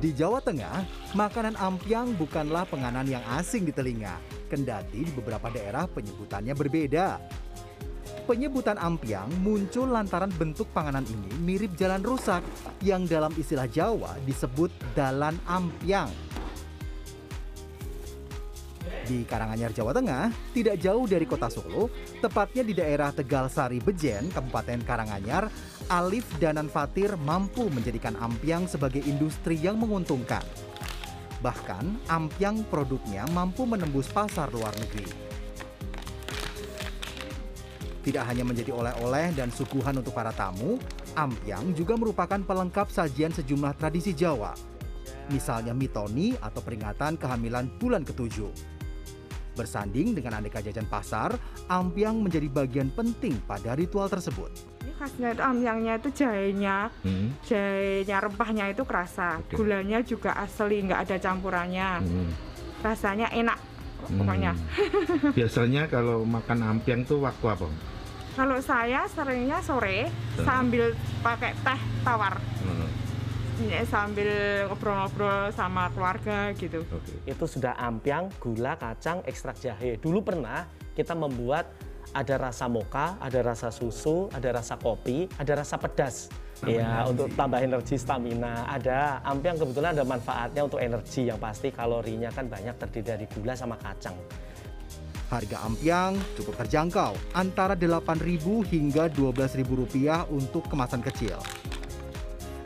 Di Jawa Tengah, makanan ampiang bukanlah penganan yang asing di telinga. Kendati di beberapa daerah penyebutannya berbeda. Penyebutan ampiang muncul lantaran bentuk panganan ini mirip jalan rusak yang dalam istilah Jawa disebut dalan ampiang. Di Karanganyar, Jawa Tengah, tidak jauh dari kota Solo, tepatnya di daerah Tegal Sari Bejen, Kabupaten Karanganyar, Alif Danan Fatir mampu menjadikan ampiang sebagai industri yang menguntungkan. Bahkan, ampiang produknya mampu menembus pasar luar negeri. Tidak hanya menjadi oleh-oleh dan suguhan untuk para tamu, ampiang juga merupakan pelengkap sajian sejumlah tradisi Jawa. Misalnya mitoni atau peringatan kehamilan bulan ketujuh. Bersanding dengan aneka jajan pasar, ampiang menjadi bagian penting pada ritual tersebut. Ini khasnya itu ampiangnya itu jahenya, Hmm. jahenya rempahnya itu kerasa, Oke. gulanya juga asli, nggak ada campurannya, Hmm. rasanya enak pokoknya. Hmm. Biasanya kalau makan ampiang tuh waktu apa? Kalau saya seringnya sore Hmm. sambil pakai teh tawar, Hmm. Ya, sambil ngobrol-ngobrol sama keluarga gitu. Oke. itu sudah ampiang, gula, kacang, ekstrak jahe. Dulu pernah kita membuat ada rasa moka, ada rasa susu, ada rasa kopi, ada rasa pedas. Ya, untuk tambah energi stamina. Ada ampiang kebetulan ada manfaatnya untuk energi yang pasti kalorinya kan banyak terdiri dari gula sama kacang. Harga ampiang cukup terjangkau, antara Rp8.000 hingga Rp12.000 untuk kemasan kecil.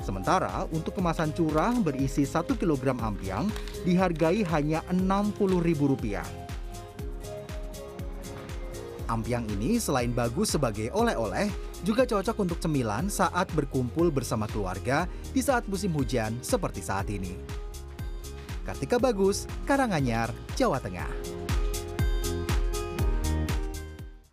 Sementara untuk kemasan curah berisi 1 kg ampiang dihargai hanya Rp60.000. Ampiang ini selain bagus sebagai oleh-oleh, juga cocok untuk cemilan saat berkumpul bersama keluarga di saat musim hujan seperti saat ini. Kartika Bagus, Karanganyar, Jawa Tengah.